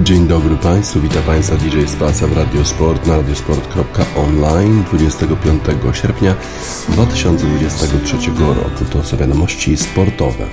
Dzień dobry Państwu, witam Państwa DJ Spaca w Radiosport na radiosport.online 25 sierpnia 2023 roku. To są wiadomości sportowe.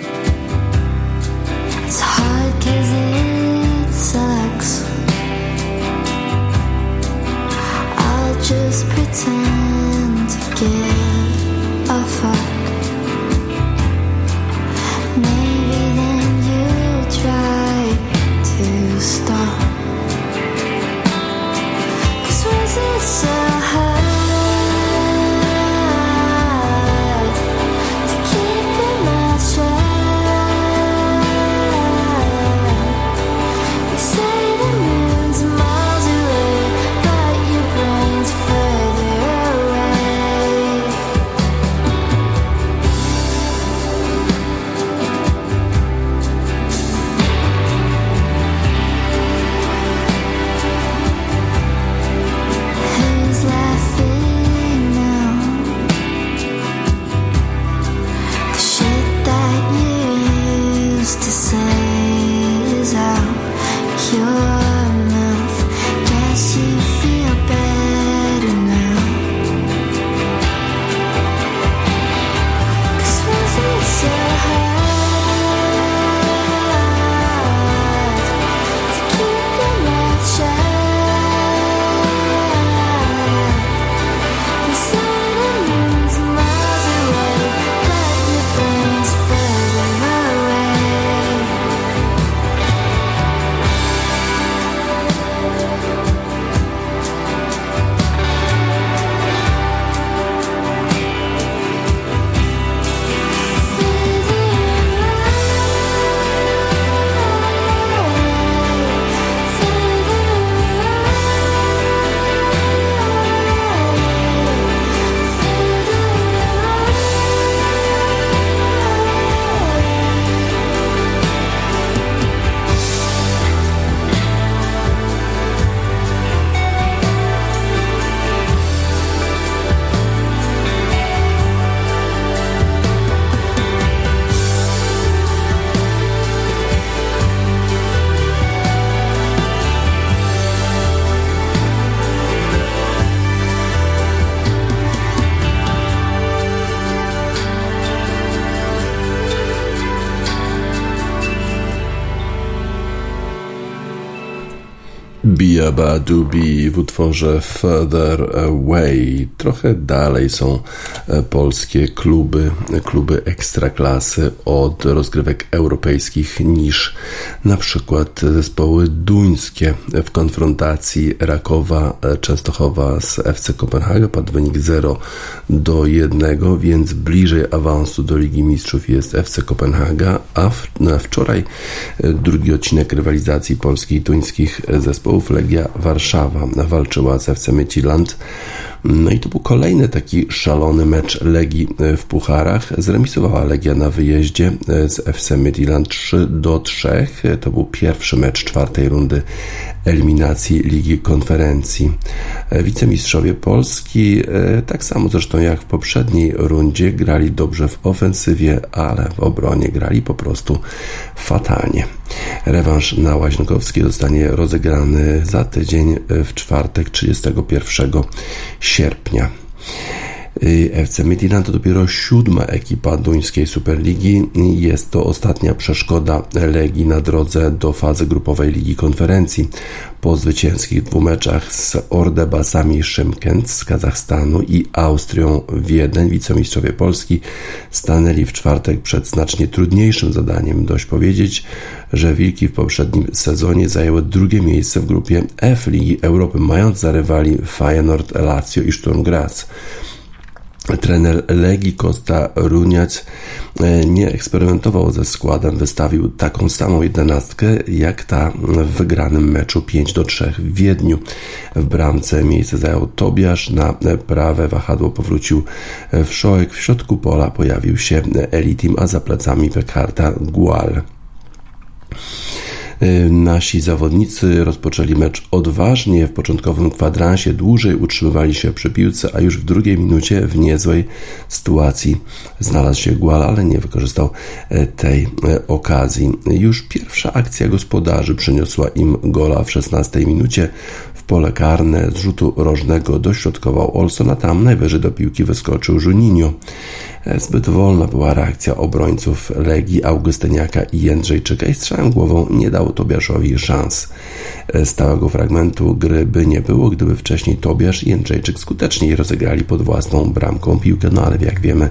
Biaba Dubi w utworze Further Away. Trochę dalej są e, polskie kluby, kluby ekstraklasy od rozgrywek europejskich niż na przykład zespoły duńskie w konfrontacji Rakowa e, Częstochowa z FC Kopenhaga. Padł wynik 0 do 1, więc bliżej awansu do Ligi Mistrzów jest FC Kopenhaga, a wczoraj e, drugi odcinek rywalizacji polskich i duńskich zespołów Legia Warszawa walczyła z FC Midtjylland. No i to był kolejny taki szalony mecz Legii w pucharach. Zremisowała Legia na wyjeździe z FC Midtjylland 3 do 3. To był pierwszy mecz czwartej rundy eliminacji Ligi Konferencji. Wicemistrzowie Polski, tak samo zresztą jak w poprzedniej rundzie, grali dobrze w ofensywie, ale w obronie grali po prostu fatalnie. Rewanż na Łaźnkowskiej zostanie rozegrany za tydzień w czwartek 31 sierpnia. FC Midtjylland to dopiero siódma ekipa duńskiej Superligi. Jest to ostatnia przeszkoda Legii na drodze do fazy grupowej Ligi Konferencji. Po zwycięskich dwóch meczach z Ordebasami Szymkent z Kazachstanu i Austrią Wiedeń wicemistrzowie Polski stanęli w czwartek przed znacznie trudniejszym zadaniem. Dość powiedzieć, że Wilki w poprzednim sezonie zajęły drugie miejsce w grupie F Ligi Europy, mając za rywali Feyenoord, Lazio i Sturm Graz. Trener Legii Costa Runiać e, nie eksperymentował ze składem, wystawił taką samą jedenastkę jak ta w wygranym meczu 5 do 3 w Wiedniu. W bramce miejsce zajął Tobiasz, na prawe wahadło powrócił w Szoek, w środku pola pojawił się Elitim, a za plecami Pekarta Gual. Nasi zawodnicy rozpoczęli mecz odważnie, w początkowym kwadransie dłużej utrzymywali się przy piłce, a już w drugiej minucie w niezłej sytuacji znalazł się Gual, ale nie wykorzystał tej okazji. Już pierwsza akcja gospodarzy przyniosła im gola w 16 minucie pole karne z rzutu rożnego dośrodkował Olson, a tam najwyżej do piłki wyskoczył Juninho. Zbyt wolna była reakcja obrońców Legii Augustyniaka i Jędrzejczyka i strzałem głową nie dał Tobiaszowi szans. Stałego fragmentu gry by nie było, gdyby wcześniej Tobiasz i Jędrzejczyk skuteczniej rozegrali pod własną bramką piłkę, no ale jak wiemy,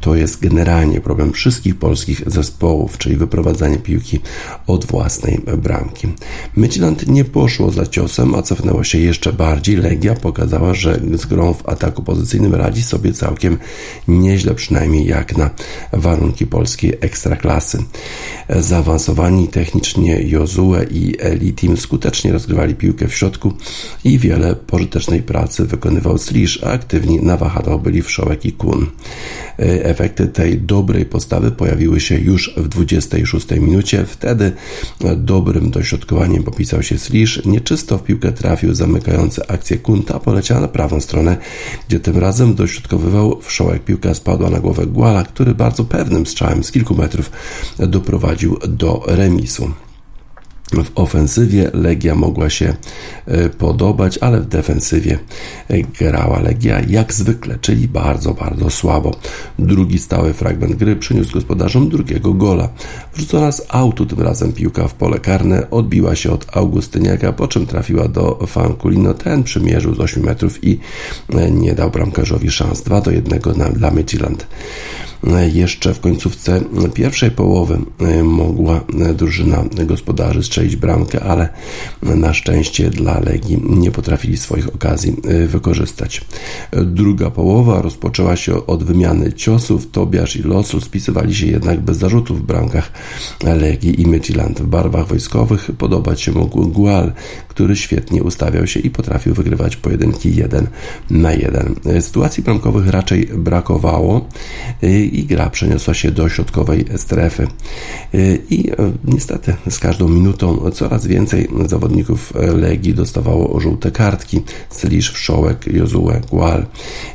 to jest generalnie problem wszystkich polskich zespołów, czyli wyprowadzanie piłki od własnej bramki. Midland nie poszło za ciosem, a cofnęło się jeszcze bardziej. Legia pokazała, że z grą w ataku pozycyjnym radzi sobie całkiem nieźle przynajmniej jak na warunki polskiej ekstraklasy. Zaawansowani technicznie Jozue i Elitim skutecznie rozgrywali piłkę w środku i wiele pożytecznej pracy wykonywał Slisz, a aktywni na wahadłach byli Wszołek i Kun. Efekty tej dobrej postawy pojawiły się już w 26 minucie. Wtedy dobrym dośrodkowaniem popisał się Slisz. Nieczysto w piłkę trafił zamykający akcję Kunta, poleciała na prawą stronę, gdzie tym razem dośrodkowywał Wszołek. Piłka spadła na głowę Guala, który bardzo pewnym strzałem z kilku metrów doprowadził do remisu. W ofensywie Legia mogła się e, podobać, ale w defensywie e, grała Legia jak zwykle, czyli bardzo, bardzo słabo. Drugi stały fragment gry przyniósł gospodarzom drugiego gola. Wrzucona z autu tym razem piłka w pole karne odbiła się od Augustyniaka, po czym trafiła do Fanculino. Ten przymierzył z 8 metrów i e, nie dał bramkarzowi szans. 2 do 1 dla Midtjylland jeszcze w końcówce pierwszej połowy e, mogła drużyna gospodarzy strzelić bramkę, ale na szczęście dla Legii nie potrafili swoich okazji e, wykorzystać. Druga połowa rozpoczęła się od wymiany ciosów. Tobiasz i Losu spisywali się jednak bez zarzutów w bramkach Legii i Midtjylland. W barwach wojskowych podobać się mógł Gual, który świetnie ustawiał się i potrafił wygrywać pojedynki jeden na jeden. Sytuacji bramkowych raczej brakowało i gra przeniosła się do środkowej strefy. I niestety z każdą minutą coraz więcej zawodników Legii dostawało żółte kartki. Slisz, Wszołek, Jozue, Gual.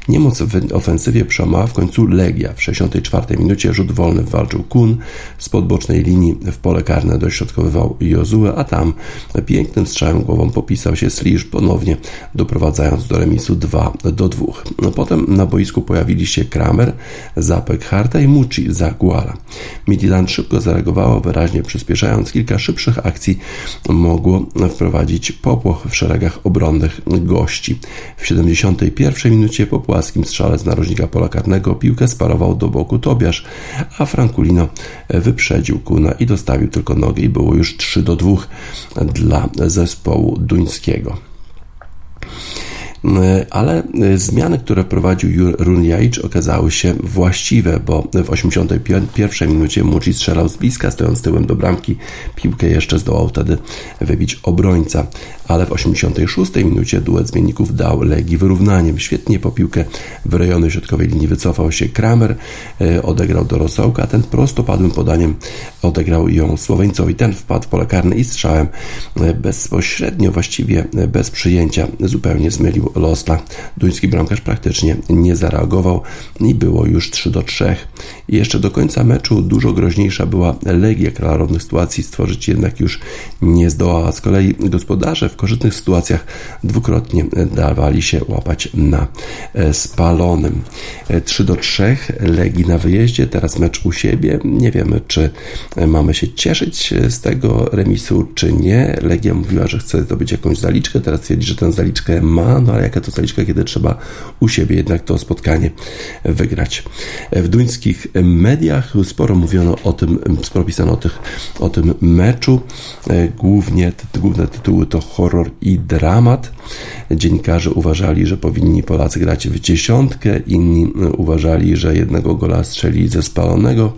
Niemoc w ofensywie przełamała w końcu Legia. W 64 minucie rzut wolny walczył Kun. Z podbocznej linii w pole karne dośrodkowywał Jozue, a tam pięknym strzałem głową popisał się Slisz ponownie, doprowadzając do remisu 2 do 2. Potem na boisku pojawili się Kramer, Zapek, Harta i Mucci za Guala. Midland szybko zareagowało, wyraźnie przyspieszając. Kilka szybszych akcji mogło wprowadzić popłoch w szeregach obronnych gości. W 71 minucie po płaskim strzale z narożnika pola karnego piłkę sparował do boku Tobiasz, a Franculino wyprzedził Kuna i dostawił tylko nogę i było już 3 do 2 dla zespołu duńskiego. E, ale e, zmiany, które wprowadził Runjajcz okazały się właściwe, bo w 81 minucie Muci strzelał z bliska, stojąc tyłem do bramki. Piłkę jeszcze zdołał wtedy wybić obrońca, ale w 86 minucie duet zmienników dał Legii wyrównaniem. Świetnie po piłkę w rejony środkowej linii wycofał się Kramer, e, odegrał do Rosołka, ten prostopadłym podaniem odegrał ją Słoweńcowi. Ten wpadł w pole karne i strzałem bezpośrednio, właściwie bez przyjęcia, zupełnie zmylił Losla. Duński bramkarz praktycznie nie zareagował i było już 3 do 3. I jeszcze do końca meczu dużo groźniejsza była Legia klarownych sytuacji stworzyć jednak już nie zdołała. Z kolei gospodarze w korzystnych sytuacjach dwukrotnie dawali się łapać na e, spalonym. 3 e, do 3 Legii na wyjeździe, teraz mecz u siebie. Nie wiemy, czy mamy się cieszyć z tego remisu, czy nie. Legia mówiła, że chce zdobyć jakąś zaliczkę, teraz twierdzi, że tę zaliczkę ma, no ale jaka to zaliczka, kiedy trzeba u siebie jednak to spotkanie wygrać. W duńskich mediach sporo mówiono o tym, sporo pisano o, tych, o tym meczu. Głównie, główne tytuły to horror i dramat. Dziennikarze uważali, że powinni Polacy grać w dziesiątkę, inni uważali, że jednego gola strzeli ze spalonego.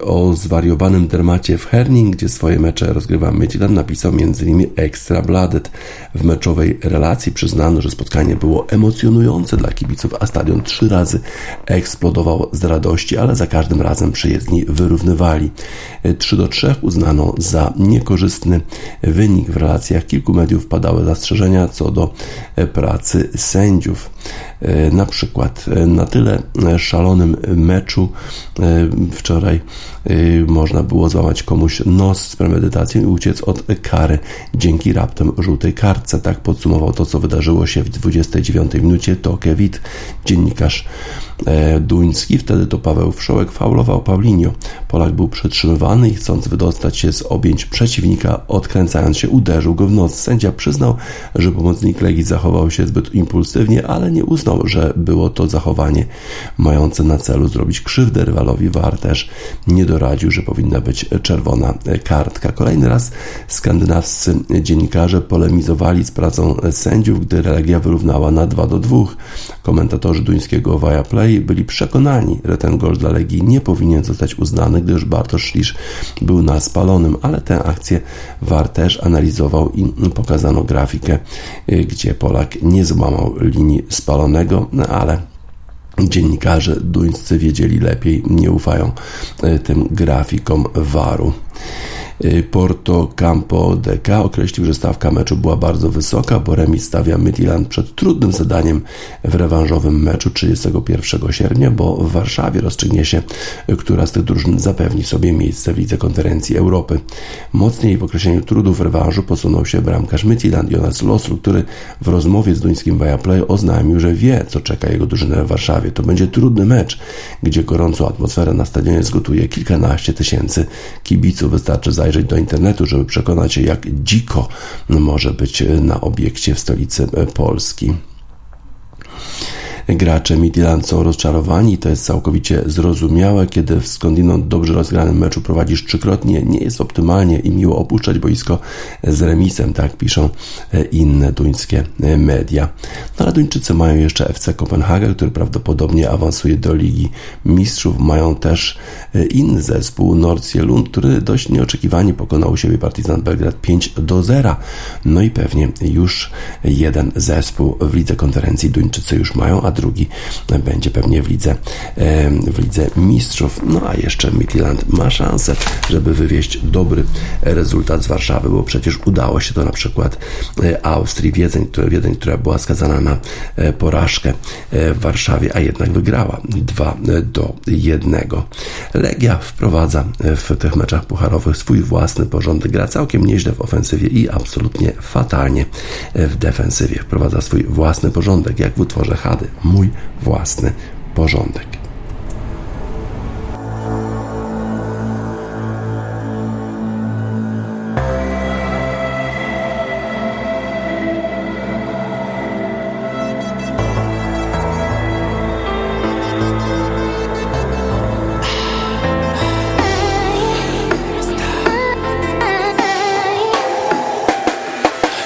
O zwariowanym dramacie w Herning, gdzie swoje mecze rozgrywa Midland, napisał m.in. Extra Bladet. W meczowej relacji przyznano, że spotkanie było emocjonujące dla kibiców, a stadion trzy razy eksplodował z radości, ale za każdym razem przyjezdni wyrównywali. 3 do 3 uznano za niekorzystny wynik w relacjach. Kilku mediów padały zastrzeżenia co do pracy sędziów. E, na przykład e, na tyle e, szalonym meczu wczoraj wczoraj można było złamać komuś nos z premedytacją i uciec od kary dzięki raptem żółtej kartce. Tak podsumował to, co wydarzyło się w 29 minucie Tokewit, dziennikarz duński. Wtedy to Paweł Wszołek faulował Paulinio. Polak był przetrzymywany i chcąc wydostać się z objęć przeciwnika, odkręcając się, uderzył go w nos. Sędzia przyznał, że pomocnik Legii zachował się zbyt impulsywnie, ale nie uznał że było to zachowanie mające na celu zrobić krzywdę rywalowi. War też nie doradził, że powinna być czerwona kartka. Kolejny raz skandynawscy dziennikarze polemizowali z pracą sędziów, gdy Legia wyrównała na 2 do 2. Komentatorzy duńskiego Viaplay byli przekonani, że ten gol dla Legii nie powinien zostać uznany, gdyż Bartosz Szlisz był na spalonym, ale tę akcję VAR też analizował i pokazano grafikę, gdzie Polak nie złamał linii spalonego no ale dziennikarze duńscy wiedzieli lepiej, nie ufają e, tym grafikom waru. Y, Porto Campo DK określił, że stawka meczu była bardzo wysoka, bo remis stawia Midland przed trudnym zadaniem w rewanżowym meczu 31 sierpnia, bo w Warszawie rozstrzygnie się, która z tych drużyn zapewni sobie miejsce w Lidze Konferencji Europy. Mocniej w określeniu trudów rewanżu posunął się bramkarz Midland Jonas Losru, który w rozmowie z duńskim Viaplay oznajmił, że wie, co czeka jego drużynę w Warszawie. To będzie trudny mecz, gdzie gorącą atmosferę na stadionie zgotuje kilkanaście tysięcy kibiców. Wystarczy zajrzeć zajrzeć do internetu, żeby przekonać się, jak dziko może być na obiekcie w stolicy Polski gracze Midland są rozczarowani. To jest całkowicie zrozumiałe, kiedy w skądinąd dobrze rozgranym meczu prowadzisz trzykrotnie. Nie jest optymalnie i miło opuszczać boisko z remisem, tak piszą e, inne duńskie e, media. No ale Duńczycy mają jeszcze FC Kopenhagen, który prawdopodobnie awansuje do Ligi Mistrzów. Mają też e, inny zespół, Nordsjælund, który dość nieoczekiwanie pokonał u siebie Partizan Belgrad 5 do 0. No i pewnie już jeden zespół w lidze konferencji Duńczycy już mają, a drugi będzie pewnie w lidze, w lidze mistrzów. No a jeszcze Midland ma szansę, żeby wywieźć dobry rezultat z Warszawy, bo przecież udało się to na przykład e, Austrii, Wiedeń, Wiedeń która była skazana na e, porażkę e, w Warszawie, a jednak wygrała 2 do 1. Legia wprowadza w tych meczach pucharowych swój własny porządek. Gra całkiem nieźle w ofensywie i absolutnie fatalnie w defensywie. Wprowadza swój własny porządek, jak w utworze Hady mój własny porządek.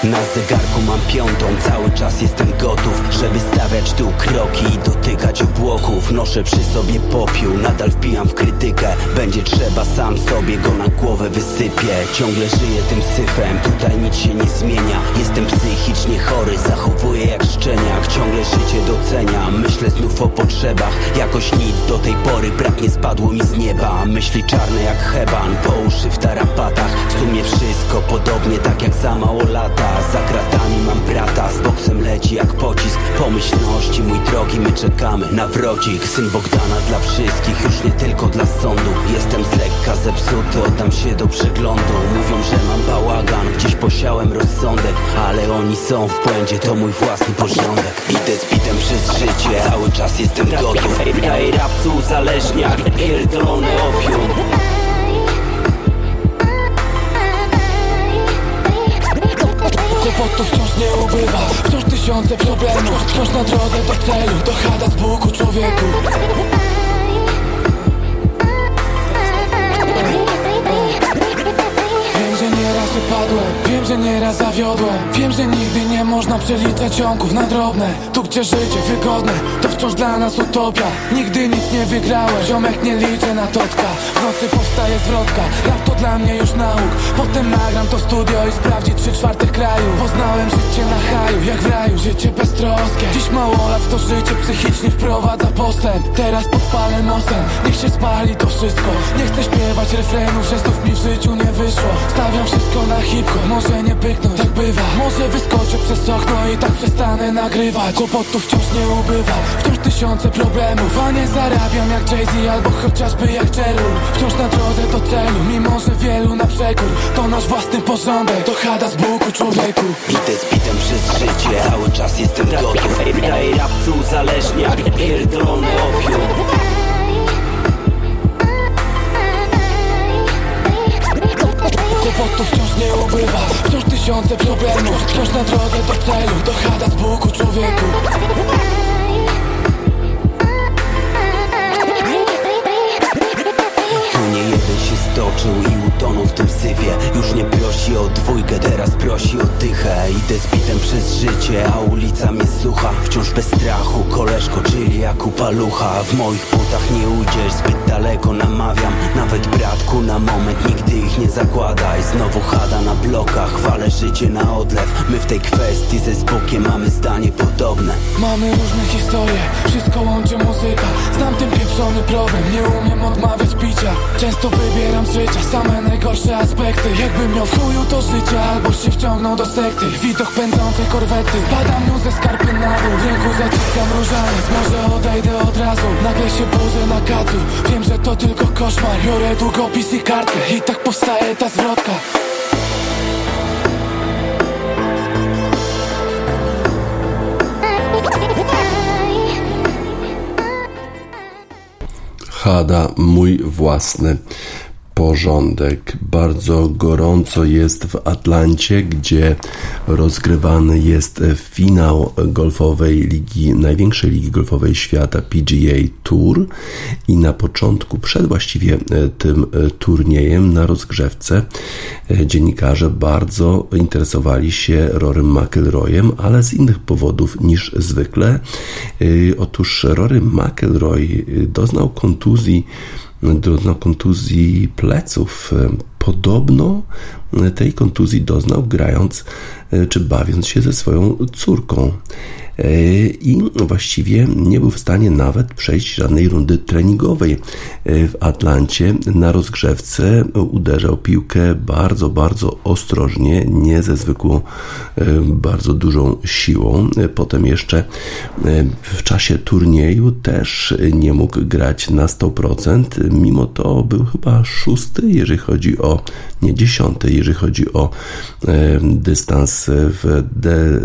Na zegarku mam piątą, cały czas jestem gotów Żeby stawiać tu kroki i dotykać obłoków. Noszę przy sobie popiół, nadal wpijam w krytykę. Będzie trzeba, sam sobie go na głowę wysypię. Ciągle żyję tym syfem, tutaj nic się nie zmienia. Jestem psychicznie chory, zachowuję jak szczeniak. Ciągle życie doceniam, myślę znów o potrzebach. Jakoś nic do tej pory brak nie spadło mi z nieba. Myśli czarne jak heban, po uszy w tarapatach. W sumie wszystko podobnie tak jak za mało lata za kratami mam brata, z boksem leci jak pocisk. Pomyślności, mój drogi, my czekamy na wrodzik Syn Bogdana dla wszystkich, już nie tylko dla sądu. Jestem z lekka zepsuty, oddam się do przeglądu. Mówią, że mam bałagan, gdzieś posiałem rozsądek. Ale oni są w błędzie, to mój własny porządek. Idę z bitem przez życie, cały czas jestem gotów. Daję rapcu uzależniak, pierdolony opium Kłopotów wciąż nie ubywa. Wciąż tysiące problemów Wciąż na drodze do celu. Dochada z Bogu człowieku Wiem, że nieraz zawiodłem Wiem, że nigdy nie można przeliczać ciągów na drobne. Tu gdzie życie wygodne To wciąż dla nas utopia. Nigdy nic nie wygrałem. Ziomek nie liczę na totka. W nocy powstaje zwrotka. Rap to dla mnie już nauk. Potem nagram to studio i sprawdzi trzy czwarte kraju. Poznałem życie na haju Jak w raju, życie beztroskie. Dziś mało lat to życie psychicznie wprowadza postęp. Teraz podpalę nosem. Niech się spali to wszystko. Nie chcę śpiewać refrenów, że znów mi w życiu nie wyszło. Stawiam wszystko na hip-hop, może nie pyknąć, tak bywa Może wyskoczę przez okno i tak przestanę nagrywać Kłopotów wciąż nie ubywa, wciąż tysiące problemów A nie zarabiam jak Jay-Z albo chociażby jak Cheryl Wciąż na drodze do celu, mimo że wielu na przekór To nasz własny porządek, to chada z Buku człowieku Idę z bitem przez życie, cały czas jestem gotów Daj rapcu uzależnia, pierdolony opium Kłopotów wciąż nie ubywa. Wciąż tysiące problemów Wciąż na drodze do celu. To chada z Buku człowieku się stoczył i utonął w tym syfie. Już nie prosi o dwójkę, teraz prosi o dychę. Idę z bitem przez życie, a ulica mnie słucha. Wciąż bez strachu, koleżko, czyli jak upalucha W moich butach nie ujdziesz, zbyt daleko namawiam. Nawet bratku na moment, nigdy ich nie zakładaj. Znowu chada na blokach, walę życie na odlew. My w tej kwestii ze Zbukiem mamy zdanie podobne. Mamy różne historie, wszystko łączy muzyka. Znam ten pieprzony problem, nie umiem odmawiać picia. Często wybieram z życia same najgorsze aspekty. Jakbym miał w chuju to życie, albo się wciągnął do sekty. Widok pędzącej korwety, spadam nią ze skarpy na dół. W ręku zaciskam różaniec, może odejdę od razu. Nagle się budzę na kacu, wiem, że to tylko koszmar. Biorę długopis i kartkę i tak powstaje ta zwrotka. Hada, mój własny porządek. Bardzo gorąco jest w Atlancie, gdzie rozgrywany jest finał golfowej ligi, największej ligi golfowej świata PGA Tour i na początku, przed właściwie tym turniejem na rozgrzewce dziennikarze bardzo interesowali się Rorym McIlroyem, ale z innych powodów niż zwykle. Otóż Rory McIlroy doznał kontuzji doznał kontuzji pleców. Podobno tej kontuzji doznał grając czy bawiąc się ze swoją córką. I właściwie nie był w stanie nawet przejść żadnej rundy treningowej w Atlancie. Na rozgrzewce uderzał piłkę bardzo, bardzo ostrożnie, nie ze zwykłą, bardzo dużą siłą. Potem jeszcze w czasie turnieju też nie mógł grać na 100%. Mimo to był chyba szósty, jeżeli chodzi o, nie dziesiąty, jeżeli chodzi o dystans w, de,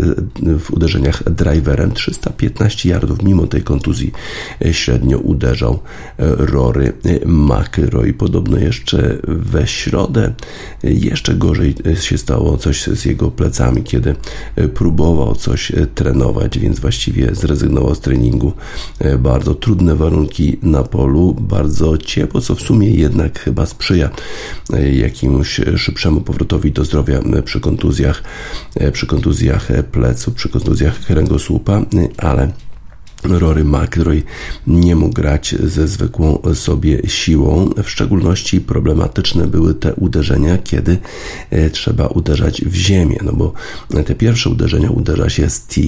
w uderzeniach driverem 315 yardów mimo tej kontuzji średnio uderzał Rory McIlroy podobno jeszcze we środę jeszcze gorzej się stało coś z jego plecami kiedy próbował coś trenować więc właściwie zrezygnował z treningu. Bardzo trudne warunki na polu bardzo ciepło co w sumie jednak chyba sprzyja jakiemuś szybszemu powrotowi do zdrowia przy kontuzjach przy kontuzjach plecu, przy kontuzjach kręgosłupa, ale Rory McIlroy nie mógł grać ze zwykłą sobie siłą. W szczególności problematyczne były te uderzenia, kiedy trzeba uderzać w ziemię, no bo te pierwsze uderzenia uderza się z T,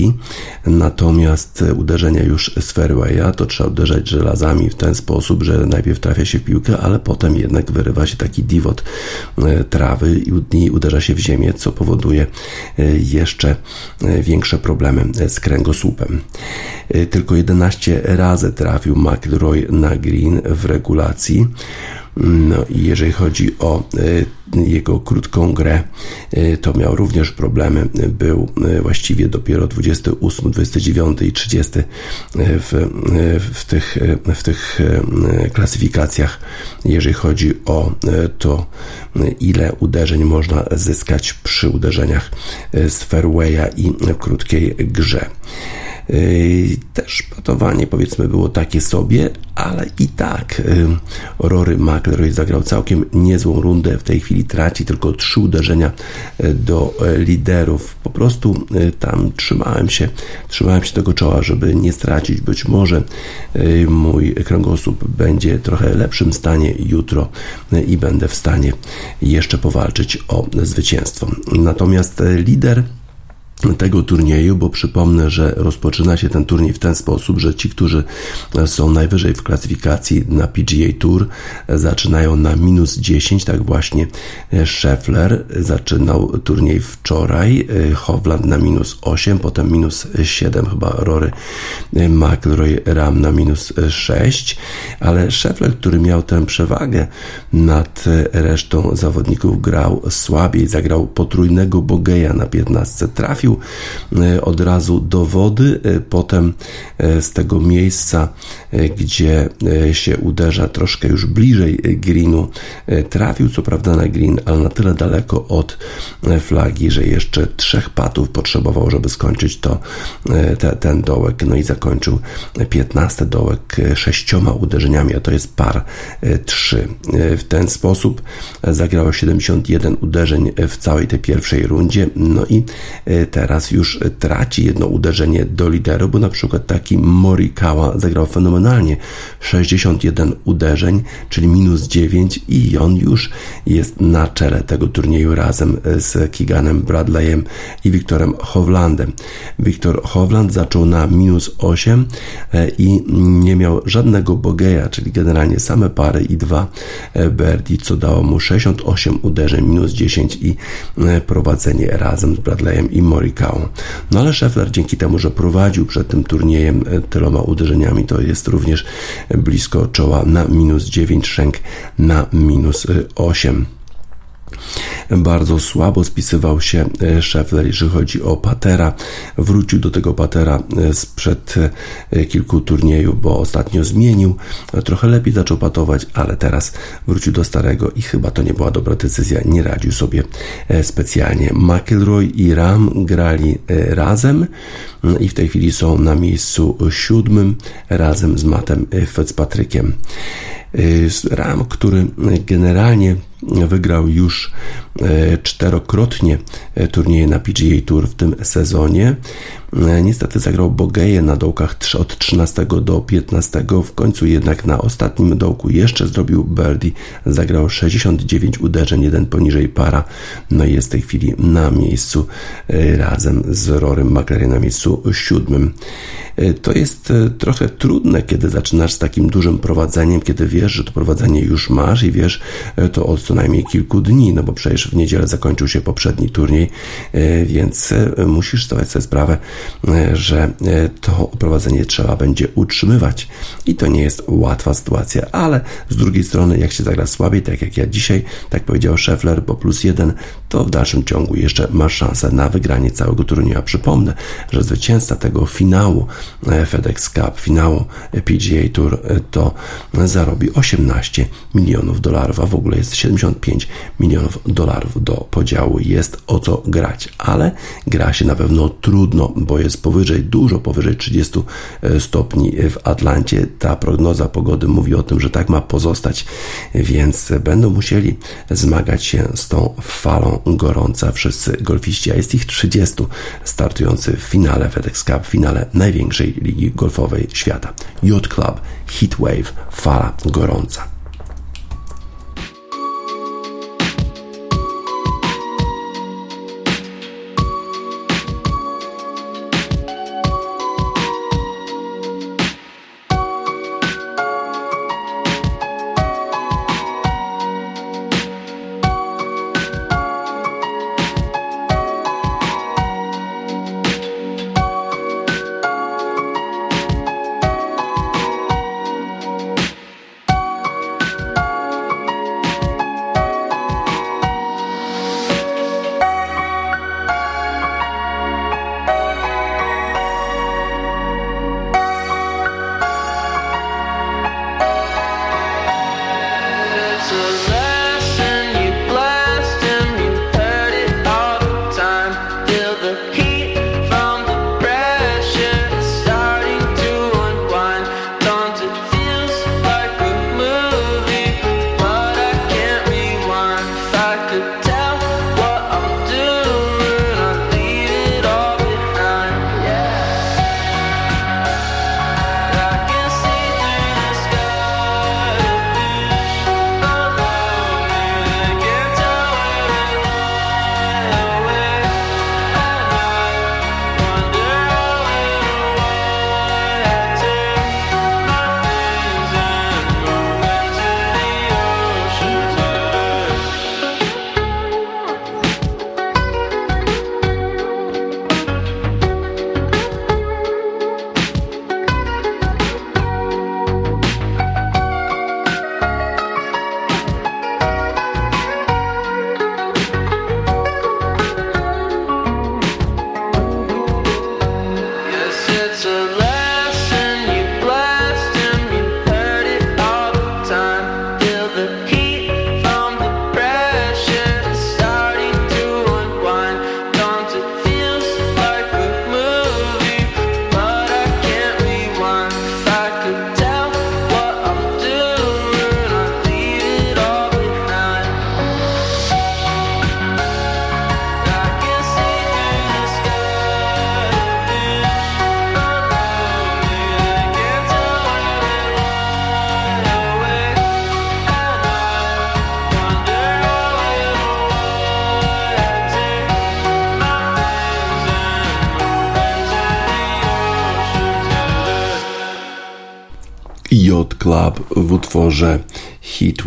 natomiast uderzenia już z fairwaya to trzeba uderzać żelazami w ten sposób, że najpierw trafia się piłkę, ale potem jednak wyrywa się taki divot trawy i uderza się w ziemię, co powoduje jeszcze większe problemy z kręgosłupem tylko 11 razy trafił McIlroy na green w regulacji. No i jeżeli chodzi o jego krótką grę, to miał również problemy. Był właściwie dopiero 28, 29 i 30 w, w, tych, w tych klasyfikacjach, jeżeli chodzi o to, ile uderzeń można zyskać przy uderzeniach z fairwaya i krótkiej grze. Też patowanie powiedzmy było takie sobie, ale i tak Rory McIlroy zagrał całkiem niezłą rundę. W tej chwili traci tylko trzy uderzenia do liderów. Po prostu tam trzymałem się, trzymałem się tego czoła, żeby nie stracić. Być może mój kręgosłup będzie trochę lepszym stanie jutro i będę w stanie jeszcze powalczyć o zwycięstwo. Natomiast lider tego turnieju, bo przypomnę, że rozpoczyna się ten turniej w ten sposób, że ci, którzy są najwyżej w klasyfikacji na PGA Tour zaczynają na minus 10, tak właśnie Scheffler zaczynał turniej wczoraj, Hovland na minus 8, potem minus 7, chyba Rory McIlroy Ram na minus 6, ale Scheffler, który miał tę przewagę nad resztą zawodników, grał słabiej, zagrał potrójnego Bogeja na 15, trafił E, od razu do wody, e, potem e, z tego miejsca, gdzie się uderza troszkę już bliżej greenu, trafił co prawda na green, ale na tyle daleko od flagi, że jeszcze trzech patów potrzebował, żeby skończyć to, te, ten dołek, no i zakończył 15 dołek sześcioma uderzeniami, a to jest par 3. W ten sposób zagrało 71 uderzeń w całej tej pierwszej rundzie, no i te teraz już traci jedno uderzenie do lideru, bo na przykład taki Morikawa zagrał fenomenalnie 61 uderzeń, czyli minus 9 i on już jest na czele tego turnieju razem z Kiganem Bradleyem i Wiktorem Hovlandem. Wiktor Hovland zaczął na minus 8 e, i nie miał żadnego bogeja, czyli generalnie same pary i dwa e, birdie, co dało mu 68 uderzeń, minus 10 i e, prowadzenie razem z Bradleyem i Morikawa no ale Scheffler dzięki temu, że prowadził przed tym turniejem e, tyloma uderzeniami, to jest również blisko czoła na minus 9, Schenk na minus 8. Bardzo słabo spisywał się e, Scheffler, jeżeli chodzi o Patera. Wrócił do tego Patera e, sprzed e, kilku turniejów, bo ostatnio zmienił. Trochę lepiej zaczął patować, ale teraz wrócił do starego i chyba to nie była dobra decyzja. Nie radził sobie specjalnie. McIlroy i Ram grali razem i w tej chwili są na miejscu siódmym razem z Mattem Fitzpatrickiem. Ram, który generalnie wygrał już e, czterokrotnie e, turnieje na PGA Tour w tym sezonie. E, niestety zagrał Bogeje na dołkach od 13 do 15. W końcu jednak na ostatnim dołku jeszcze zrobił birdie. Zagrał 69 uderzeń, jeden poniżej para. No i jest w tej chwili na miejscu razem z Rorym McLaren na miejscu siódmym. To jest trochę trudne, kiedy zaczynasz z takim dużym prowadzeniem, kiedy wiesz, że to prowadzenie już masz i wiesz to od co najmniej kilku dni, no bo przecież w niedzielę zakończył się poprzedni turniej, e, więc e, musisz zdawać sobie sprawę, e, że to prowadzenie trzeba będzie utrzymywać i to nie jest łatwa sytuacja, ale z drugiej strony, jak się zagra słabiej, tak jak ja dzisiaj, tak powiedział Scheffler, bo plus jeden, to w dalszym ciągu jeszcze masz szansę na wygranie całego turnieju. A przypomnę, że zwycięzca tego finału FedEx Cup, finału PGA Tour, to zarobi 18 milionów dolarów, a w ogóle jest 70 55 milionów dolarów do podziału. Jest o co grać, ale gra się na pewno trudno, bo jest powyżej, dużo powyżej 30 e, stopni w Atlancie. Ta prognoza pogody mówi o tym, że tak ma pozostać, więc będą musieli zmagać się z tą falą gorąca wszyscy golfiści, a jest ich 30 startujący w finale FedEx Cup, w finale największej ligi golfowej świata. Yacht Club Heatwave, fala gorąca.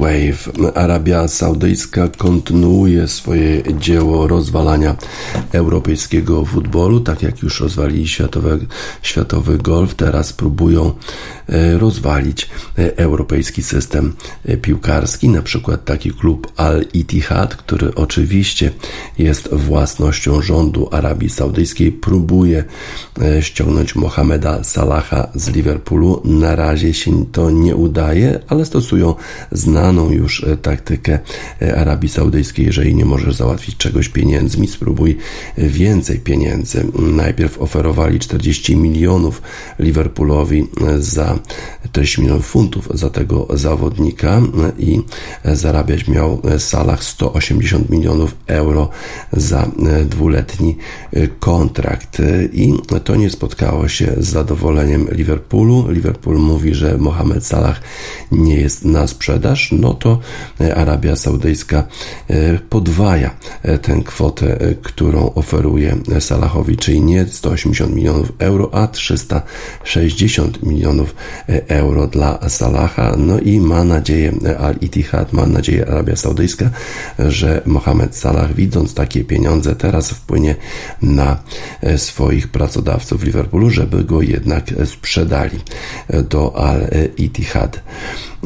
Heatwave. Arabia Saudyjska kontynuuje swoje dzieło rozwalania europejskiego futbolu, tak jak już rozwalili światowy, golf, teraz próbują e, rozwalić e, europejski system piłkarski, na przykład taki klub Al-Ittihad, który oczywiście jest własnością rządu Arabii Saudyjskiej, próbuje ściągnąć Mohameda Salaha z Liverpoolu. Na razie się to nie udaje, ale stosują znaną już e, taktykę e, Arabii Saudyjskiej. Jeżeli nie możesz załatwić czegoś pieniędzmi, spróbuj e, więcej pieniędzy. Najpierw oferowali 40 milionów Liverpoolowi za 40 milionów funtów za tego zawodnika i zarabiać miał Salah 180 milionów euro za dwuletni kontrakt i to nie spotkało się z zadowoleniem Liverpoolu. Liverpool mówi, że Mohamed Salah nie jest na sprzedaż no to e, Arabia Saudyjska e, podwaja e, tę kwotę, którą oferuje Salahowi, czyli nie 180 milionów euro, a 360 milionów euro dla Salaha. No i ma nadzieję Al-Ittihad, ma nadzieję Arabia Saudyjska, że Mohamed Salah, widząc takie pieniądze, teraz wpłynie na swoich pracodawców w Liverpoolu, żeby go jednak sprzedali do Al-Ittihad.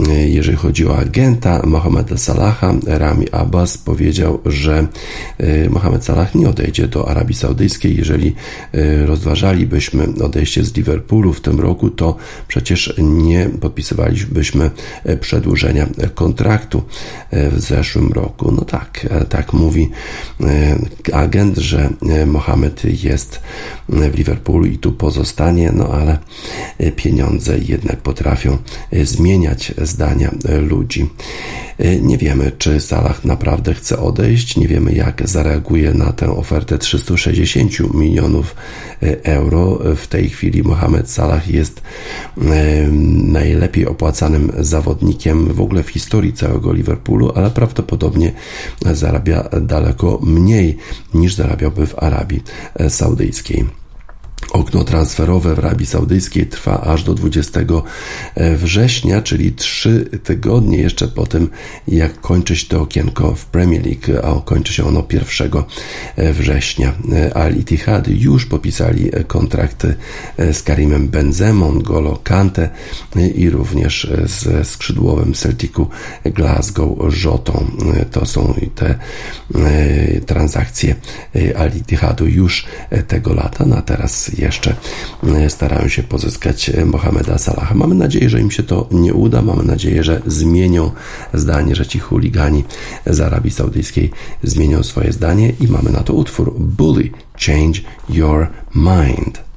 Jeżeli chodzi o agenta Mohameda Salaha, Rami Abbas powiedział, że e, Mohamed Salah nie odejdzie do Arabii Saudyjskiej. Jeżeli e, rozważalibyśmy odejście z Liverpoolu w tym roku, to przecież nie podpisywalibyśmy e, przedłużenia kontraktu w zeszłym roku. No tak, tak mówi agent, że Mohamed jest w Liverpoolu i tu pozostanie, no ale pieniądze jednak potrafią zmieniać zdania ludzi. E, nie wiemy, czy Salah naprawdę chce odejść, nie wiemy, jak zareaguje na tę ofertę 360 milionów e, euro. W tej chwili Mohamed Salah jest e, najlepiej opłacanym zawodnikiem w ogóle w historii całego Liverpoolu, ale prawdopodobnie zarabia daleko mniej niż zarabiałby w Arabii Saudyjskiej. Okno transferowe w Arabii Saudyjskiej trwa aż do 20 e, września, czyli 3 tygodnie jeszcze po tym, jak kończy się to okienko w Premier League, a kończy się ono 1 e, września. E, Al Ittihad już popisali kontrakty z Karimem Benzemą, Golo Kante i również z skrzydłowym Celticu Glasgow Rzotą. To są te transakcje Al Ittihadu już tego lata, no a teraz jeszcze e, starają się pozyskać e, Mohameda Salaha. Mamy nadzieję, że im się to nie uda. Mamy nadzieję, że zmienią zdanie, że ci chuligani z Arabii Saudyjskiej zmienią swoje zdanie i mamy na to utwór Bully Change Your Mind.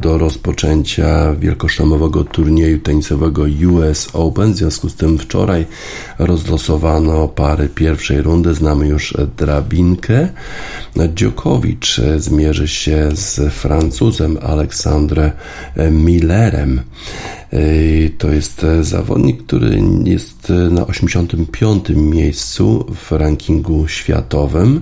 Do rozpoczęcia wielkoszlemowego turnieju tenisowego US Open. W związku z tym wczoraj rozlosowano pary pierwszej rundy. Znamy już drabinkę. Djokovic zmierzy się z Francuzem Aleksandrem Millerem. To jest zawodnik, który jest na 85. miejscu w rankingu światowym.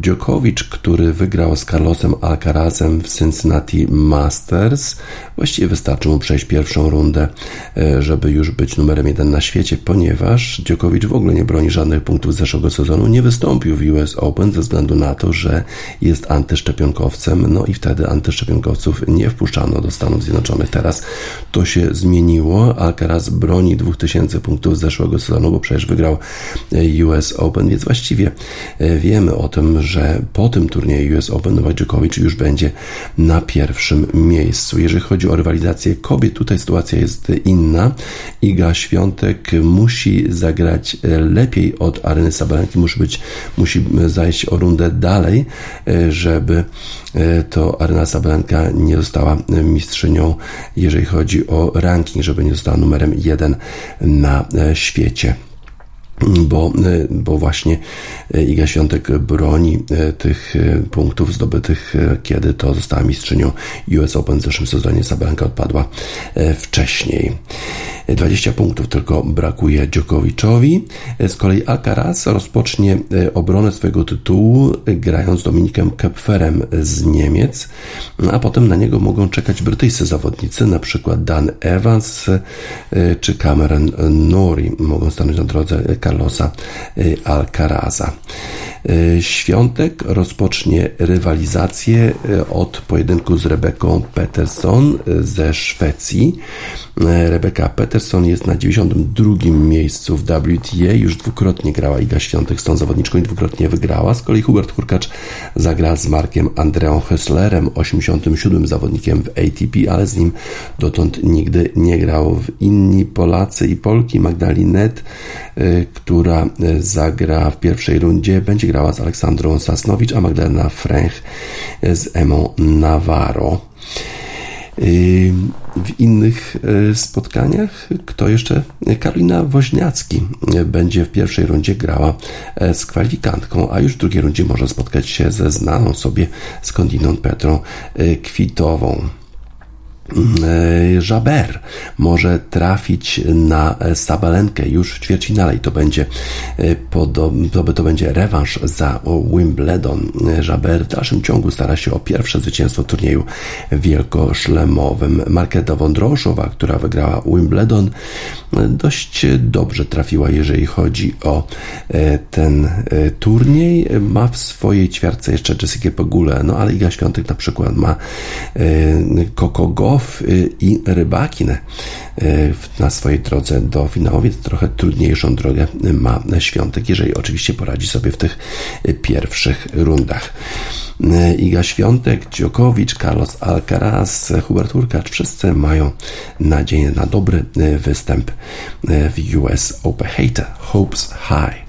Djokovic, który wygrał z Carlosem Alcarazem w Cincinnati Masters, właściwie wystarczy mu przejść pierwszą rundę, e, żeby już być numerem jeden na świecie, ponieważ Djokovic w ogóle nie broni żadnych punktów z zeszłego sezonu, nie wystąpił w US Open ze względu na to, że jest antyszczepionkowcem, no i wtedy antyszczepionkowców nie wpuszczano do Stanów Zjednoczonych. Teraz to się zmieniło. Alcaraz broni 2000 punktów z zeszłego sezonu, bo przecież wygrał e, US Open, więc właściwie E, wiemy o tym, że po tym turnieju US Open Nowak już będzie na pierwszym miejscu. Jeżeli chodzi o rywalizację kobiet, tutaj sytuacja jest inna. Iga Świątek musi zagrać lepiej od Areny Sabalenki, musi, być, musi zajść o rundę dalej, e, żeby e, to Arena Sabalenka nie została mistrzynią, jeżeli chodzi o ranking, żeby nie została numerem jeden na świecie bo, e, bo właśnie e, Iga Świątek broni e, tych punktów zdobytych, kiedy to została mistrzynią US Open w zeszłym sezonie. Sabalenka odpadła wcześniej. 20 punktów tylko brakuje Djokoviczowi. Z kolei Alcaraz rozpocznie obronę swojego tytułu grając z Dominikiem Kepferem z Niemiec, a potem na niego mogą czekać brytyjscy zawodnicy, na przykład Dan Evans czy Cameron Nori mogą stanąć na drodze Carlosa y, Alcaraza. Y, Świątek rozpocznie rywalizację y, od pojedynku z Rebeką Peterson ze Szwecji. Rebeka Peterson jest na 92 miejscu w WTA. Już dwukrotnie grała Iga Świątek z tą zawodniczką i dwukrotnie wygrała. Z kolei Hubert Hurkacz zagra z Markiem Andreą Hesslerem, 87 zawodnikiem w ATP, ale z nim dotąd nigdy nie grał. Inni Polacy i Polki Magdalinet, która zagra w pierwszej rundzie, będzie grała z Aleksandrą Sasnowicz, a Magdalena Fręch z Emą Navarro. W innych e, spotkaniach, kto jeszcze? Karolina Woźniacki będzie w pierwszej rundzie grała e, z kwalifikantką, a już w drugiej rundzie może spotkać się ze znaną sobie skądinąd Petrą e, Kwitową. Jaber może trafić na Sabalenkę już w ćwierćfinale i to będzie, to, to będzie rewanż za Wimbledon. Jaber w dalszym ciągu stara się o pierwsze zwycięstwo w turnieju wielkoszlemowym. Marketa Wądroszowa, która wygrała Wimbledon, dość dobrze trafiła, jeżeli chodzi o e, ten e, turniej. Ma w swojej ćwiartce jeszcze Jessica Pegule, no ale Iga Świątek na przykład ma Coco e, Goff i Rybakin na swojej drodze do finału, więc trochę trudniejszą drogę ma Świątek, jeżeli oczywiście poradzi sobie w tych pierwszych rundach. Iga Świątek, Dziokowicz, Carlos Alcaraz, Hubert Hurkacz, wszyscy mają nadzieję na dobry występ w US Open. Hopes high.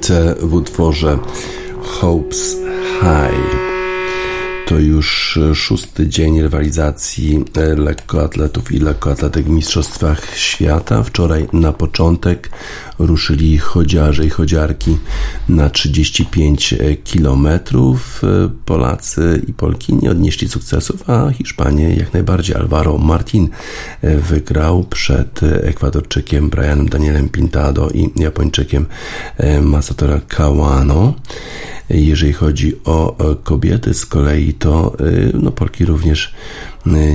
Hejte w utworze Hopes High. To już szósty dzień rywalizacji lekkoatletów i lekkoatletek w Mistrzostwach Świata. Wczoraj na początek ruszyli chodziarze i chodziarki na 35 kilometrów. Polacy i Polki nie odnieśli sukcesów, a Hiszpanie jak najbardziej. Alvaro Martin wygrał przed Ekwadorczykiem Brianem Danielem Pintado i Japończykiem Masatora Kawano. Jeżeli chodzi o kobiety z kolei, to y, no, Polki również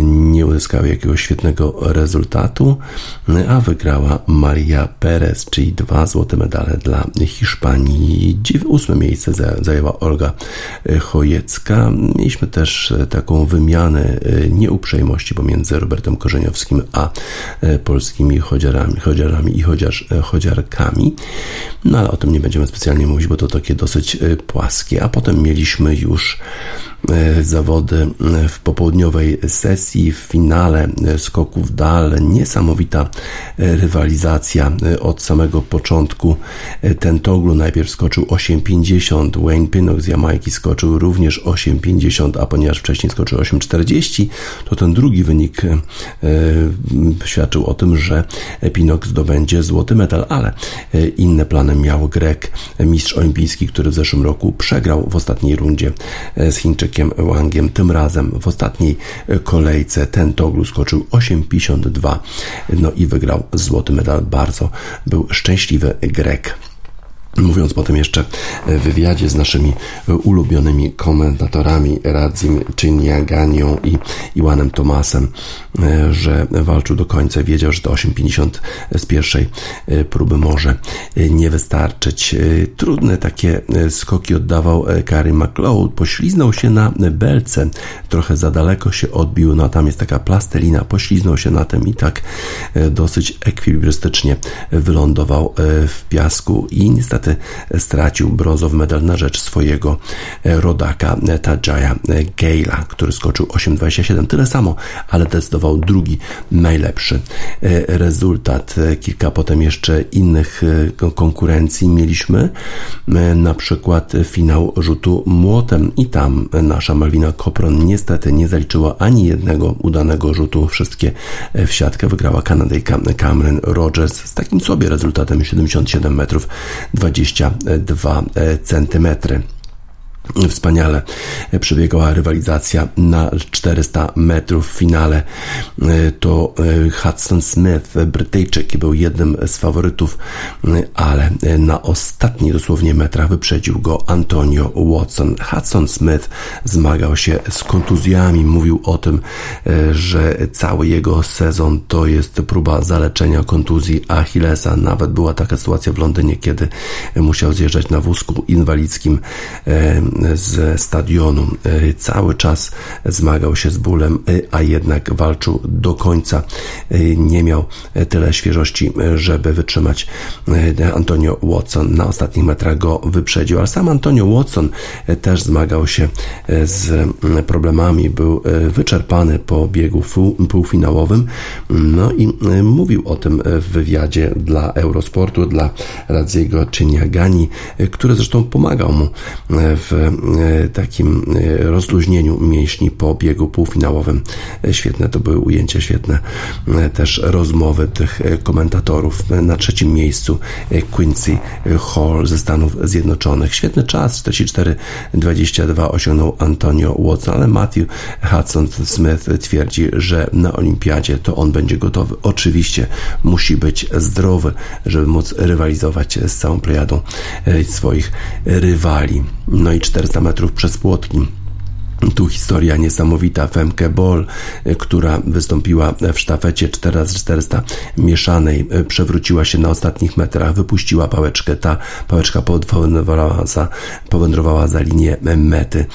nie uzyskały jakiegoś świetnego rezultatu, a wygrała Maria Perez, czyli dwa złote medale dla Hiszpanii. Ósme miejsce zajęła Olga Chojecka. Mieliśmy też taką wymianę nieuprzejmości pomiędzy Robertem Korzeniowskim a polskimi chodziarami, chodziarami i chodziarz, chodziarkami. No ale o tym nie będziemy specjalnie mówić, bo to takie dosyć płaskie. A potem mieliśmy już E, zawody e, w popołudniowej sesji, w finale e, skoków dal. Niesamowita rywalizacja od samego początku. Ten Toglu najpierw skoczył 8,50, Wayne Pinnock z Jamajki skoczył również 8,50, a ponieważ wcześniej skoczył 8,40, to ten drugi wynik świadczył o tym, że Pinnock zdobędzie złoty medal, ale inne plany miał Grek, mistrz olimpijski, który w zeszłym roku przegrał w ostatniej rundzie z Chińczykiem Patrykiem Wangiem. Tym razem w ostatniej kolejce ten Toglu skoczył 8,52 no i wygrał złoty medal. Bardzo był szczęśliwy Grek. Mówiąc potem jeszcze w wywiadzie z naszymi ulubionymi komentatorami Radzim Czyniaganią i Iwanem Tomasem, że walczył do końca, wiedział, że to 8,50 z pierwszej próby może nie wystarczyć. Trudne takie skoki oddawał Kary McLeod, pośliznął się na belce, trochę za daleko się odbił, no a tam jest taka plastelina, pośliznął się na tym i tak dosyć ekwilibrystycznie wylądował w piasku i niestety niestety stracił brązowy medal na rzecz swojego e, rodaka e, Tadżaja e, Gale'a, który skoczył 8,27. Tyle samo, ale decydował drugi najlepszy rezultat. Kilka potem jeszcze innych konkurencji mieliśmy, na przykład finał rzutu młotem i tam nasza Malwina Kopron niestety nie zaliczyła ani jednego udanego rzutu. Wszystkie w siatkę wygrała Kanadyjka Cameron Rogers z takim sobie rezultatem 77 metrów 20 22 cm. Wspaniale przebiegała rywalizacja na 400 metrów w finale. To e, Hudson Smith, Brytyjczyk, był jednym z faworytów, ale na ostatnich dosłownie metrach wyprzedził go Antonio Watson. Hudson Smith zmagał się z kontuzjami, mówił o tym, e, że cały jego sezon to jest próba zaleczenia kontuzji Achillesa. Nawet była taka sytuacja w Londynie, kiedy musiał zjeżdżać na wózku inwalidzkim e, ze stadionu. E, cały czas zmagał się z bólem, e, a jednak walczył do końca. E, nie miał tyle świeżości, żeby wytrzymać. Antonio Watson na ostatnich metrach go wyprzedził, ale sam Antonio Watson też zmagał się z problemami. Był wyczerpany po biegu półfinałowym. No i mówił o tym w wywiadzie dla Eurosportu, dla Radziego Czyniagani, który zresztą pomagał mu w takim e, rozluźnieniu mięśni po biegu półfinałowym. E, świetne to były ujęcia, świetne też rozmowy tych komentatorów. Na trzecim miejscu Quincy Hall ze Stanów Zjednoczonych. Świetny czas, 44-22 osiągnął Antonio Watson, ale Matthew Hudson Smith twierdzi, że na olimpiadzie to on będzie gotowy. Oczywiście musi być zdrowy, żeby móc rywalizować z całą plejadą swoich rywali. No i 400 metrów przez płotki. Tu historia niesamowita. Femke Bol, która wystąpiła w sztafecie 4x400 mieszanej, przewróciła się na ostatnich metrach, wypuściła pałeczkę. Ta pałeczka powędrowała za, powędrowała za linię mety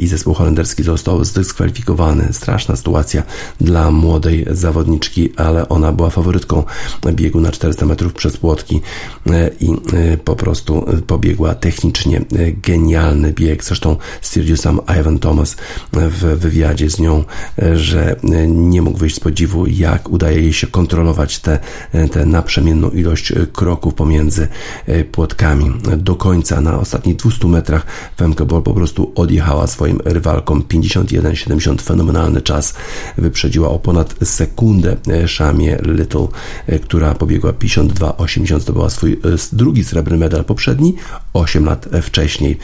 i zespół holenderski został zdyskwalifikowany. Straszna sytuacja dla młodej zawodniczki, ale ona była faworytką biegu na 400 metrów przez płotki i po prostu pobiegła technicznie genialny bieg. Zresztą stwierdził sam Ivan Thomas, Thomas w wywiadzie z nią, że nie mógł wyjść z podziwu, jak udaje jej się kontrolować tę te, te naprzemienną ilość kroków pomiędzy płotkami. Do końca na ostatnich 200 metrach Femke Ball po prostu odjechała swoim rywalkom 51-70 fenomenalny czas. Wyprzedziła o ponad sekundę Szamie Little, która pobiegła 52-80, zdobyła swój drugi srebrny medal poprzedni 8 lat wcześniej.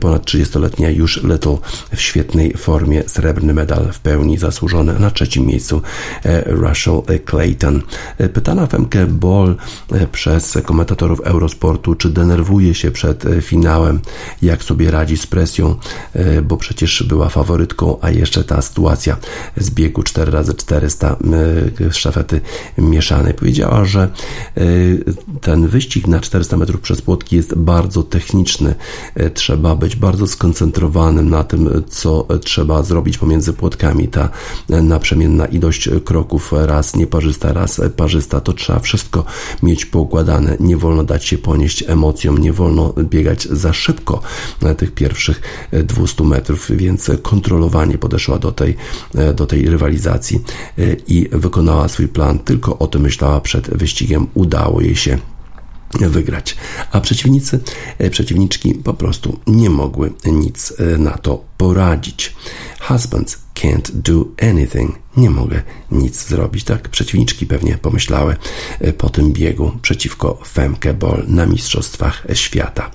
Ponad 30-letnia już Little w świetnej formie, srebrny medal w pełni zasłużony. Na trzecim miejscu Russell Clayton. Pytana Femke Ball przez komentatorów Eurosportu, czy denerwuje się przed finałem, jak sobie radzi z presją, bo przecież była faworytką, a jeszcze ta sytuacja z biegu 4x400 szafety mieszanej. Powiedziała, że ten wyścig na 400 metrów przez płotki jest bardzo techniczny. Trzeba być bardzo skoncentrowanym na tym, co trzeba zrobić pomiędzy płotkami. Ta naprzemienna ilość kroków, raz nieparzysta, raz parzysta, to trzeba wszystko mieć poukładane. Nie wolno dać się ponieść emocjom, nie wolno biegać za szybko tych pierwszych 200 metrów, więc kontrolowanie podeszła do tej, do tej rywalizacji i wykonała swój plan. Tylko o tym myślała przed wyścigiem. Udało jej się wygrać. A przeciwnicy, e, przeciwniczki po prostu nie mogły nic e, na to poradzić. Husbands can't do anything. Nie mogę nic zrobić. Tak przeciwniczki pewnie pomyślały e, po tym biegu przeciwko Femke Ball na Mistrzostwach Świata.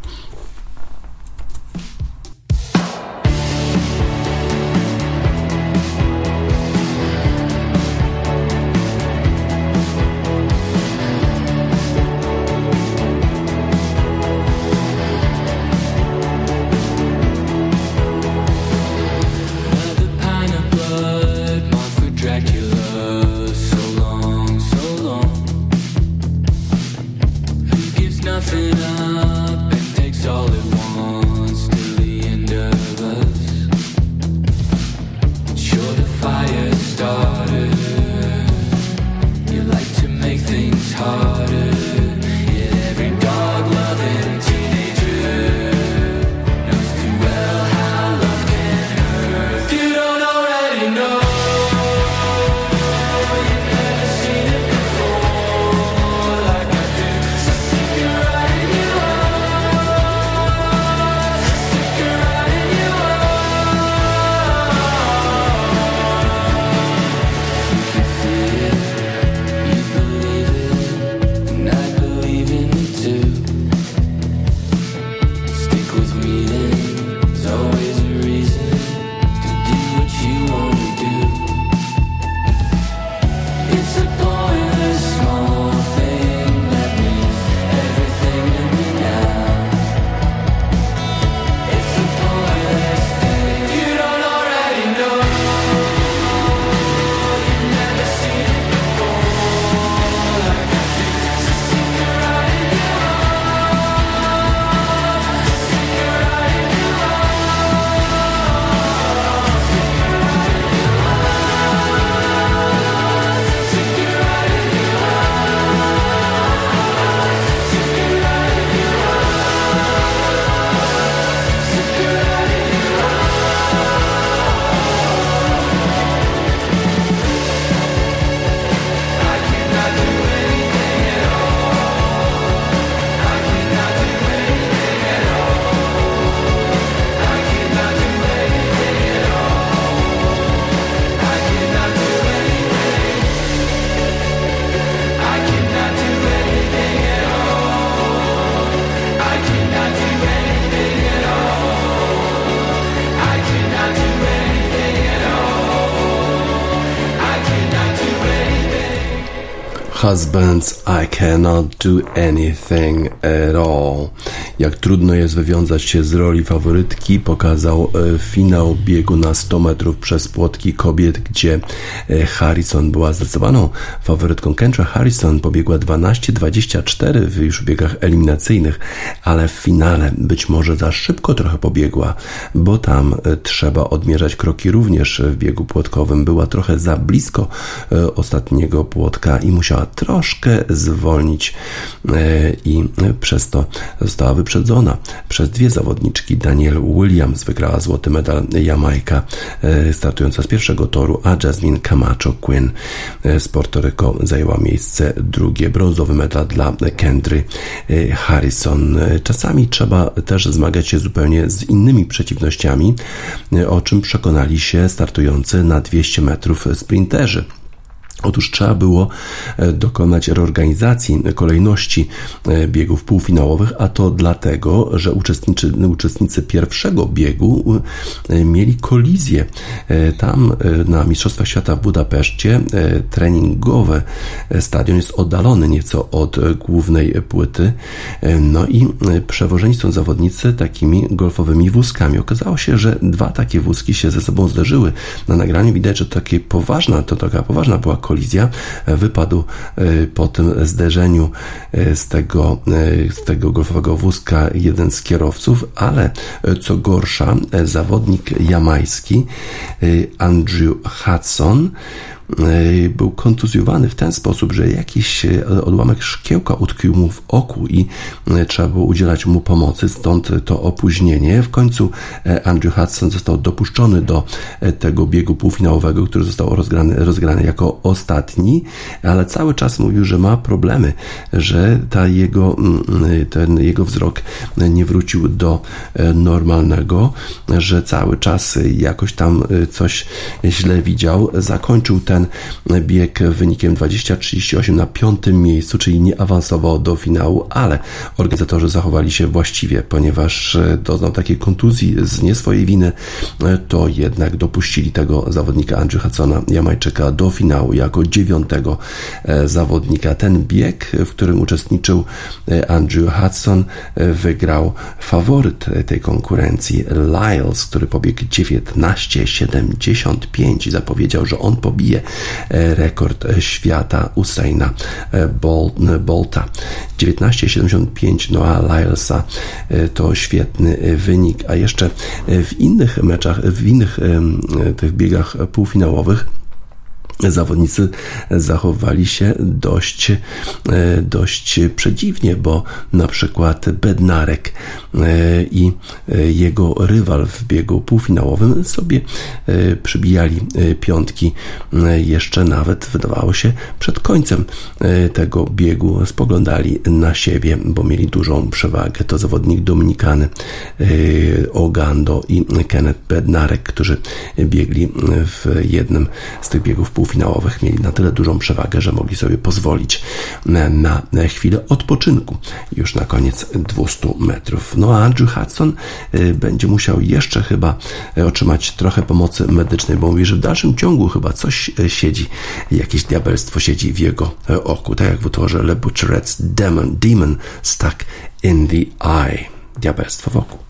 Husbands, I cannot do anything at all. Jak trudno jest wywiązać się z roli faworytki, pokazał e, finał biegu na 100 metrów przez płotki kobiet, gdzie e, Harrison była zdecydowaną faworytką. Kendra Harrison pobiegła 12-24 w już biegach eliminacyjnych, ale w finale być może za szybko trochę pobiegła, bo tam e, trzeba odmierzać kroki również w biegu płotkowym. Była trochę za blisko ostatniego płotka i musiała troszkę zwolnić i przez to została wyprzedzona przez dwie zawodniczki. Daniel Williams wygrała złoty medal Jamajka startująca z pierwszego toru, a Jasmine Camacho Quinn z Porto Rico zajęła miejsce drugie. Brązowy medal dla Kendry Harrison. Czasami trzeba też zmagać się zupełnie z innymi przeciwnościami, o czym przekonali się startujący na 200 metrów sprinterzy. Otóż trzeba było e, dokonać reorganizacji kolejności e, biegów półfinałowych, a to dlatego, że uczestnicy, uczestnicy pierwszego biegu e, mieli kolizję. Tam na Mistrzostwach Świata w Budapeszcie treningowy stadion jest oddalony nieco od głównej płyty. No i przewożeni są zawodnicy takimi golfowymi wózkami. Okazało się, że dwa takie wózki się ze sobą zderzyły. Na nagraniu widać, że takie poważna, to taka poważna była kolizja, wypadł e, po tym zderzeniu e, z tego, e, z tego golfowego wózka jeden z kierowców, ale co gorsza, zawodnik jamański Andrew Hudson był kontuzjowany w ten sposób, że jakiś e, odłamek szkiełka utkwił mu w oku i e, trzeba było udzielać mu pomocy, stąd to opóźnienie. W końcu Andrew Hudson został dopuszczony do tego biegu półfinałowego, który został rozgrany, rozgrany jako ostatni, ale cały czas mówił, że ma problemy, że ta jego, mm, ten jego wzrok nie wrócił do normalnego, że cały czas jakoś tam coś źle widział. Zakończył ten ten bieg wynikiem 20-38 na piątym miejscu, czyli nie awansował do finału, ale organizatorzy zachowali się właściwie, ponieważ e, doznał takiej kontuzji z nie swojej winy, e, to jednak dopuścili tego zawodnika Andrew Hudsona, Jamajczyka, do finału jako dziewiątego e, zawodnika. Ten bieg, w którym uczestniczył Andrew Hudson, wygrał faworyt tej konkurencji, Lyles, który pobiegł 19,75 i zapowiedział, że on pobije rekord świata Usaina e, Bolta. 19,75 Noah Lylesa e, to świetny wynik, a jeszcze w innych meczach, w innych tych biegach półfinałowych zawodnicy zachowali się dość, e, dość przedziwnie, bo na przykład Bednarek e, i e, jego rywal w biegu półfinałowym sobie przybijali piątki jeszcze nawet wydawało się przed końcem tego biegu spoglądali na siebie, bo mieli dużą przewagę. To zawodnik Dominikany Ogando i Kenneth Bednarek, którzy biegli w jednym z tych biegów półfinałowym półfinałowych mieli na tyle dużą przewagę, że mogli sobie pozwolić na chwilę odpoczynku już na koniec 200 metrów. No a Andrew Hudson y, będzie musiał jeszcze chyba otrzymać trochę pomocy medycznej, bo mówi, że w dalszym ciągu chyba coś siedzi, jakieś diabelstwo siedzi w jego oku, tak jak w utworze Le Butcheret's Demon, Demon Stuck in the Eye. Diabelstwo w oku.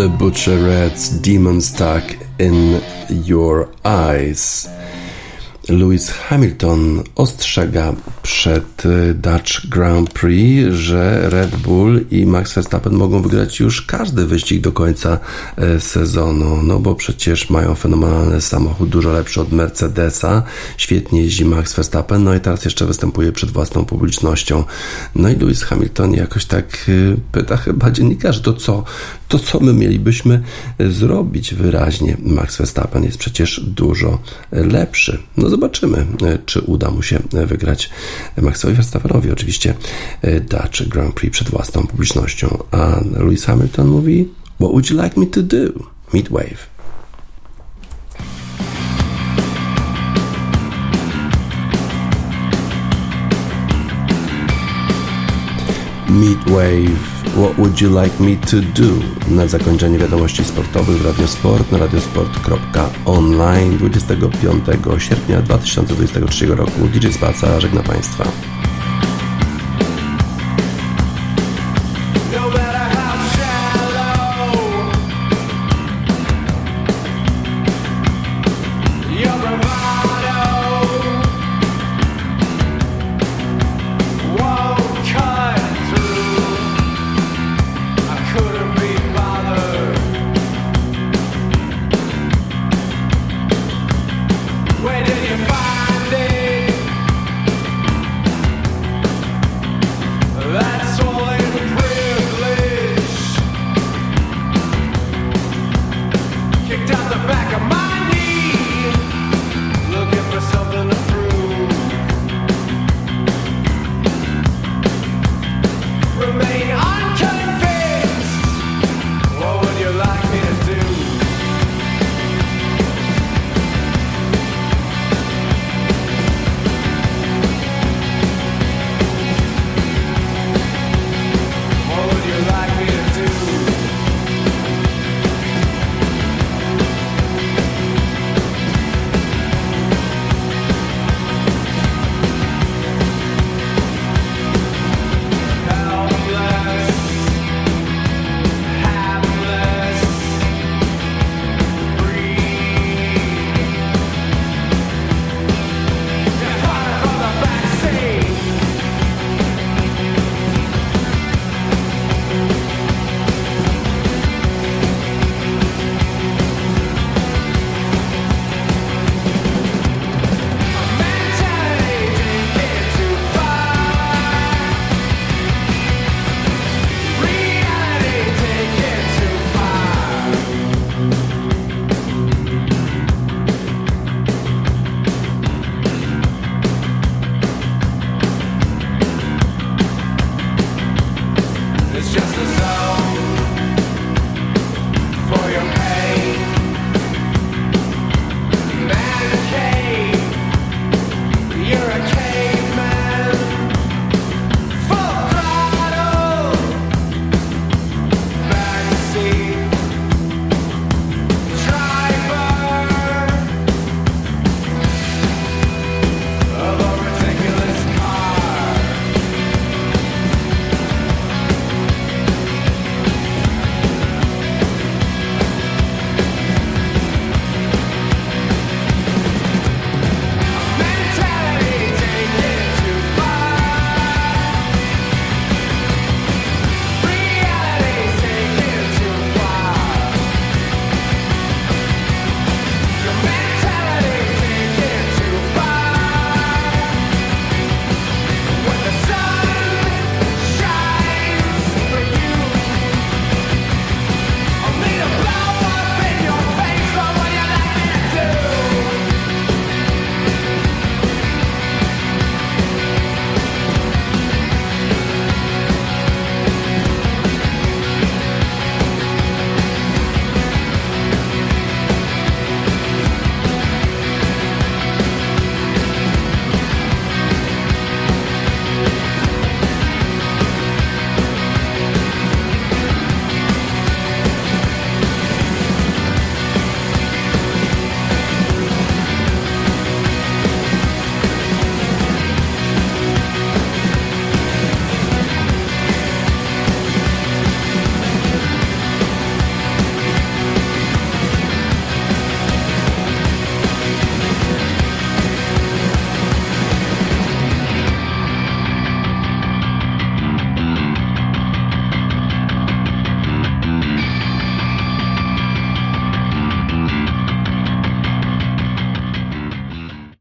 Le Butcherette's Demon Stuck in Your Eyes. Lewis Hamilton ostrzega przed y, Dutch Grand Prix, że Red Bull i Max Verstappen mogą wygrać już każdy wyścig do końca e, sezonu, no bo przecież mają fenomenalny samochód, dużo lepszy od Mercedesa, świetnie jeździ Max Verstappen, no i teraz jeszcze występuje przed własną publicznością. No i Lewis Hamilton jakoś tak y, pyta chyba dziennikarzy, to co, to co my mielibyśmy zrobić wyraźnie? Max Verstappen jest przecież dużo lepszy. No zobaczymy, czy uda mu się wygrać Maxowi Verstappenowi oczywiście Dutch Grand Prix przed własną publicznością. A Lewis Hamilton mówi What would you like me to do? Midwave. Midwave What Would You Like Me To Do? Na zakończenie wiadomości sportowych w Radiosport na radiosport.online 25 sierpnia 2023 roku. DJ Spaca żegna Państwa.